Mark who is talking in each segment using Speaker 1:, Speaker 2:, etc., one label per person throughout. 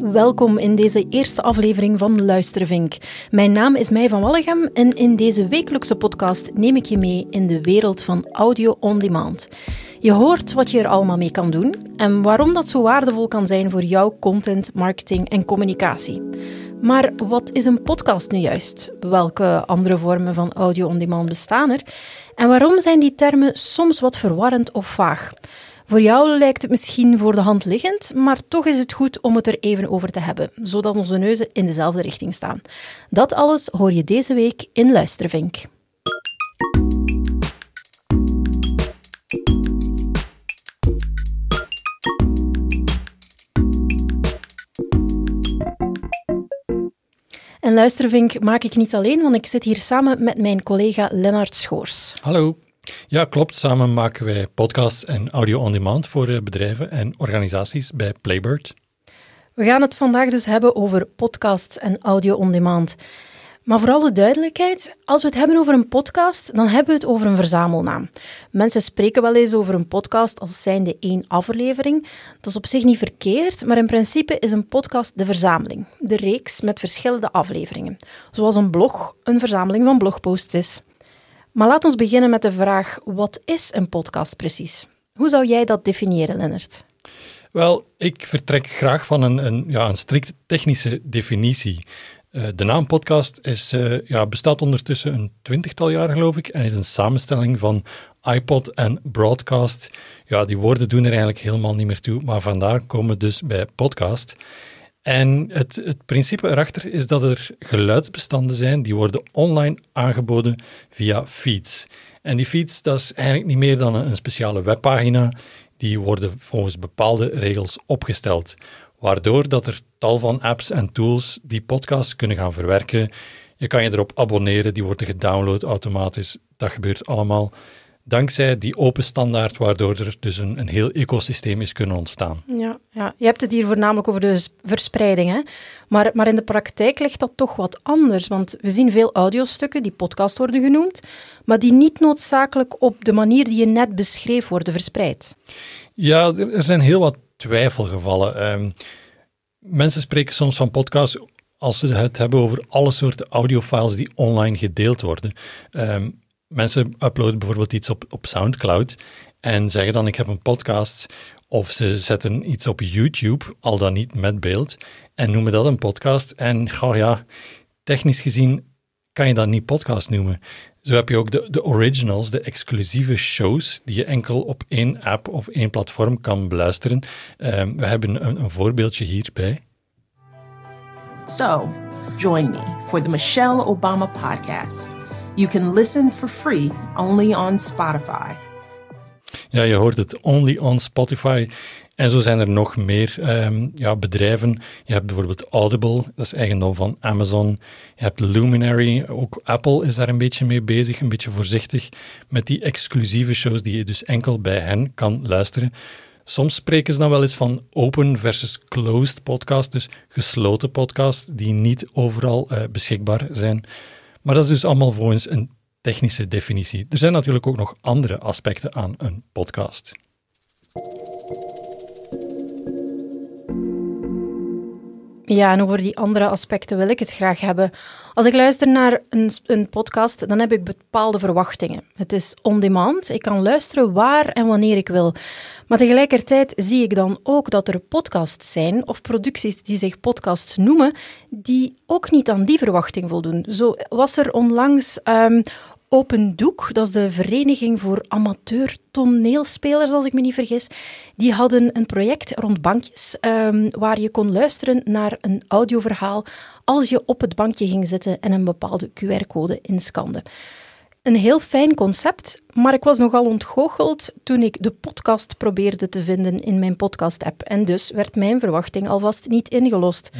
Speaker 1: Welkom in deze eerste aflevering van Luistervink. Mijn naam is Mij van Wallegem en in deze wekelijkse podcast neem ik je mee in de wereld van audio on demand. Je hoort wat je er allemaal mee kan doen en waarom dat zo waardevol kan zijn voor jouw content, marketing en communicatie. Maar wat is een podcast nu juist? Welke andere vormen van audio on demand bestaan er? En waarom zijn die termen soms wat verwarrend of vaag? Voor jou lijkt het misschien voor de hand liggend, maar toch is het goed om het er even over te hebben, zodat onze neuzen in dezelfde richting staan. Dat alles hoor je deze week in Luistervink. En Luistervink maak ik niet alleen, want ik zit hier samen met mijn collega Lennart Schoors.
Speaker 2: Hallo. Ja, klopt. Samen maken wij podcasts en audio on demand voor eh, bedrijven en organisaties bij Playbird.
Speaker 1: We gaan het vandaag dus hebben over podcasts en audio on demand. Maar vooral de duidelijkheid, als we het hebben over een podcast, dan hebben we het over een verzamelnaam. Mensen spreken wel eens over een podcast als zijnde één aflevering. Dat is op zich niet verkeerd, maar in principe is een podcast de verzameling, de reeks met verschillende afleveringen. Zoals een blog een verzameling van blogposts is. Maar laat ons beginnen met de vraag: wat is een podcast precies? Hoe zou jij dat definiëren, Lennart?
Speaker 2: Wel, ik vertrek graag van een, een, ja, een strikt technische definitie. Uh, de naam podcast is, uh, ja, bestaat ondertussen een twintigtal jaar, geloof ik, en is een samenstelling van iPod en broadcast. Ja, die woorden doen er eigenlijk helemaal niet meer toe, maar vandaar komen we dus bij podcast. En het, het principe erachter is dat er geluidsbestanden zijn die worden online aangeboden via feeds. En die feeds, dat is eigenlijk niet meer dan een, speciale webpagina. Die worden volgens bepaalde regels opgesteld. Waardoor dat er tal van apps en tools die podcasts kunnen gaan verwerken. Je kan je erop abonneren, die worden gedownload automatisch. Dat gebeurt allemaal dankzij die open standaard, waardoor er dus een, een heel ecosysteem is kunnen ontstaan.
Speaker 1: Ja, ja, je hebt het hier voornamelijk over de verspreiding, hè? Maar, maar in de praktijk ligt dat toch wat anders, want we zien veel audiostukken die podcast worden genoemd, maar die niet noodzakelijk op de manier die je net beschreef worden verspreid.
Speaker 2: Ja, er zijn heel wat twijfelgevallen. Um, mensen spreken soms van podcasts als ze het hebben over alle soorten audiofiles die online gedeeld worden. Um, mensen uploaden bijvoorbeeld iets op, op Soundcloud en zeggen dan ik heb een podcast of ze zetten iets op YouTube, al dan niet met beeld, en noemen dat een podcast. En oh ja, technisch gezien kan je dat niet podcast noemen. Zo heb je ook de, de originals, de exclusieve shows, die je enkel op één app of één platform kan beluisteren. Um, we hebben een, een voorbeeldje hierbij.
Speaker 3: So, join me for the Michelle Obama podcast. You can listen for free only on Spotify.
Speaker 2: Ja, je hoort het only on Spotify. En zo zijn er nog meer um, ja, bedrijven. Je hebt bijvoorbeeld Audible, dat is eigendom van Amazon. Je hebt Luminary, ook Apple is daar een beetje mee bezig, een beetje voorzichtig met die exclusieve shows die je dus enkel bij hen kan luisteren. Soms spreken ze dan wel eens van open versus closed podcast, dus gesloten podcasts die niet overal uh, beschikbaar zijn. Maar dat is dus allemaal volgens een technische definitie. Er zijn natuurlijk ook nog andere aspecten aan een podcast.
Speaker 1: Ja, en over die andere aspecten wil ik het graag hebben. Als ik luister naar een, een, podcast, dan heb ik bepaalde verwachtingen. Het is on demand. Ik kan luisteren waar en wanneer ik wil. Maar tegelijkertijd zie ik dan ook dat er podcasts zijn, of producties die zich podcasts noemen, die ook niet aan die verwachting voldoen. Zo was er onlangs um, Open Doek, dat is de Vereniging voor Amateur Toneelspelers, als ik me niet vergis. Die hadden een project rond bankjes, um, waar je kon luisteren naar een audioverhaal als je op het bankje ging zitten en een bepaalde QR-code inskande. Een heel fijn concept, maar ik was nogal ontgoocheld toen ik de podcast probeerde te vinden in mijn podcast-app. En dus werd mijn verwachting alvast niet ingelost.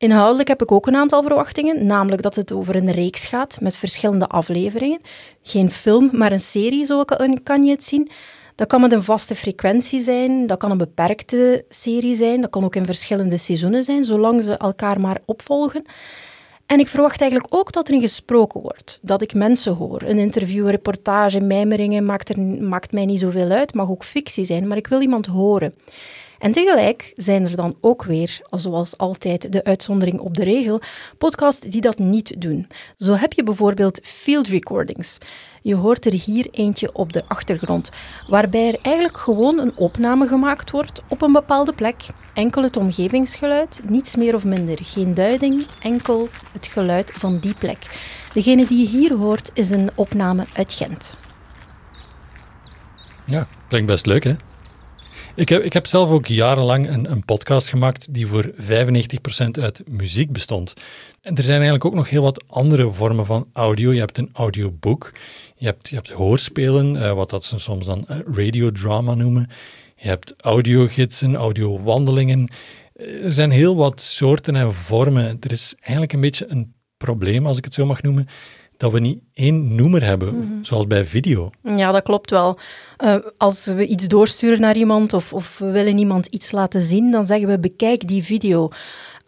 Speaker 1: Inhoudelijk heb ik ook een aantal verwachtingen, namelijk dat het over een reeks gaat met verschillende afleveringen. Geen film, maar een serie, zo kan je het zien. Dat kan met een vaste frequentie zijn, dat kan een beperkte serie zijn, dat kan ook in verschillende seizoenen zijn, zolang ze elkaar maar opvolgen. En ik verwacht eigenlijk ook dat er gesproken wordt, dat ik mensen hoor. Een interview, een reportage, mijmeringen maakt, er, maakt mij niet zoveel uit, mag ook fictie zijn, maar ik wil iemand horen. En tegelijk zijn er dan ook weer, zoals altijd de uitzondering op de regel, podcasts die dat niet doen. Zo heb je bijvoorbeeld field recordings. Je hoort er hier eentje op de achtergrond, waarbij er eigenlijk gewoon een opname gemaakt wordt op een bepaalde plek. Enkel het omgevingsgeluid, niets meer of minder. Geen duiding, enkel het geluid van die plek. Degene die je hier hoort is een opname uit Gent.
Speaker 2: Ja, klinkt best leuk hè? Ik heb, ik heb zelf ook jarenlang een, een podcast gemaakt die voor 95% uit muziek bestond. En er zijn eigenlijk ook nog heel wat andere vormen van audio. Je hebt een audioboek, je hebt, je hebt hoorspelen, uh, wat dat ze soms dan uh, radiodrama noemen. Je hebt audiogidsen, audiowandelingen. Uh, er zijn heel wat soorten en vormen. Er is eigenlijk een beetje een probleem, als ik het zo mag noemen, dat we niet één noemer hebben, mm -hmm. zoals bij video.
Speaker 1: Ja, dat klopt wel. Uh, als we iets doorsturen naar iemand of, of we willen iemand iets laten zien, dan zeggen we bekijk die video.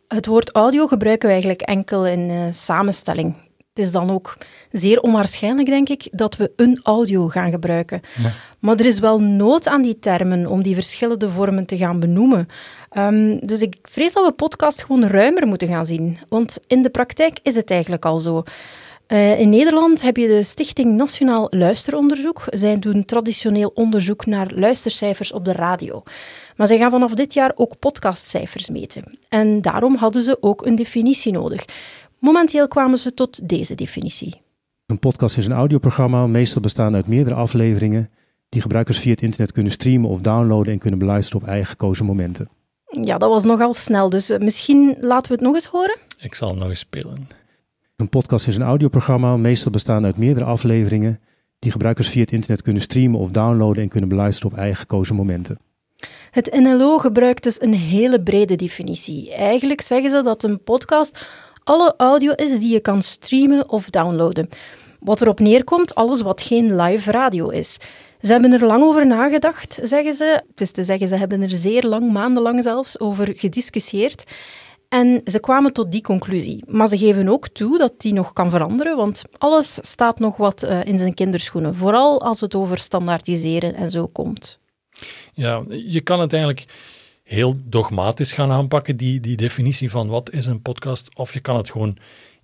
Speaker 1: Het woord audio gebruiken we eigenlijk enkel in uh, samenstelling. Het is dan ook zeer onwaarschijnlijk, denk ik, dat we een audio gaan gebruiken. Ja. Maar er is wel nood aan die termen om die verschillende vormen te gaan benoemen. Um, dus ik vrees dat we podcast gewoon ruimer moeten gaan zien. Want in de praktijk is het eigenlijk al zo. Uh, in Nederland heb je de Stichting Nationaal Luisteronderzoek. Zij doen traditioneel onderzoek naar luistercijfers op de radio. Maar zij gaan vanaf dit jaar ook podcastcijfers meten. En daarom hadden ze ook een definitie nodig. Momenteel kwamen ze tot deze definitie.
Speaker 4: Een podcast is een audioprogramma, meestal bestaande uit meerdere afleveringen, die gebruikers via het internet kunnen streamen of downloaden en kunnen beluisteren op eigen gekozen momenten.
Speaker 1: Ja, dat was nogal snel, dus uh, misschien laten we het nog eens horen?
Speaker 2: Ik zal hem nog eens spelen.
Speaker 4: Een podcast is een audioprogramma, meestal bestaande uit meerdere afleveringen, die gebruikers via het internet kunnen streamen of downloaden en kunnen beluisteren op eigen gekozen momenten.
Speaker 1: Het NLO gebruikt dus een hele brede definitie. Eigenlijk zeggen ze dat een podcast alle audio is die je kan streamen of downloaden. Wat erop neerkomt, alles wat geen live radio is. Ze hebben er lang over nagedacht, zeggen ze. Het is te zeggen, ze hebben er zeer lang, maandenlang zelfs, over gediscussieerd. En ze kwamen tot die conclusie. Maar ze geven ook toe dat die nog kan veranderen, want alles staat nog wat uh, in zijn kinderschoenen. Vooral als het over standaardiseren en zo komt.
Speaker 2: Ja, je kan het eigenlijk heel dogmatisch gaan aanpakken, die, die definitie van wat is een podcast, of je kan het gewoon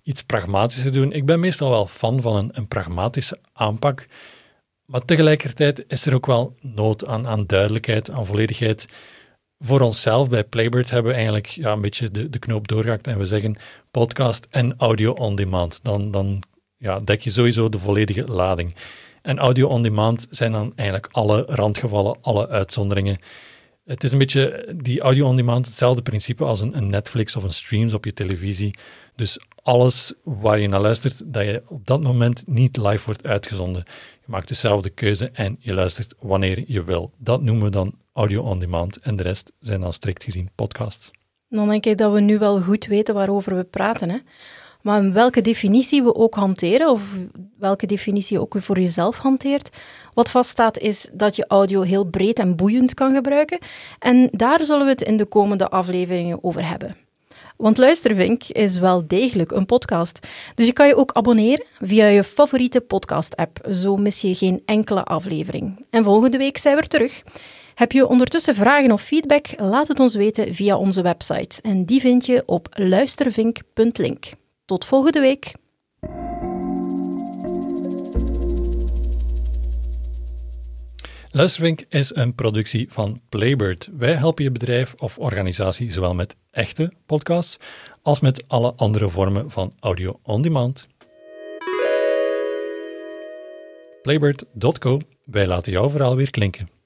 Speaker 2: iets pragmatischer doen. Ik ben meestal wel fan van een, een pragmatische aanpak, maar tegelijkertijd is er ook wel nood aan, aan duidelijkheid, aan volledigheid. Voor onszelf bij Playbird hebben we eigenlijk ja, een beetje de, de knoop doorgehakt en we zeggen podcast en audio on demand. Dan, dan ja, dek je sowieso de volledige lading. En audio on demand zijn dan eigenlijk alle randgevallen, alle uitzonderingen. Het is een beetje die audio on demand, hetzelfde principe als een, een, Netflix of een streams op je televisie. Dus alles waar je naar luistert, dat je op dat moment niet live wordt uitgezonden. Je maakt dezelfde keuze en je luistert wanneer je wil. Dat noemen we dan audio on demand en de rest zijn dan strikt gezien podcasts.
Speaker 1: Dan denk ik dat we nu wel goed weten waarover we praten. Hè? Maar welke definitie we ook hanteren, of welke definitie ook voor jezelf hanteert, wat vaststaat is dat je audio heel breed en boeiend kan gebruiken. En daar zullen we het in de komende afleveringen over hebben. Want Luistervink is wel degelijk een podcast. Dus je kan je ook abonneren via je favoriete podcast-app. Zo mis je geen enkele aflevering. En volgende week zijn we er terug. Heb je ondertussen vragen of feedback? Laat het ons weten via onze website. En die vind je op luistervink.link. Tot volgende week.
Speaker 2: Luistervink is een productie van Playbird. Wij helpen je bedrijf of organisatie zowel met echte podcasts als met alle andere vormen van audio on demand. Playbird.co, wij laten jouw verhaal weer klinken.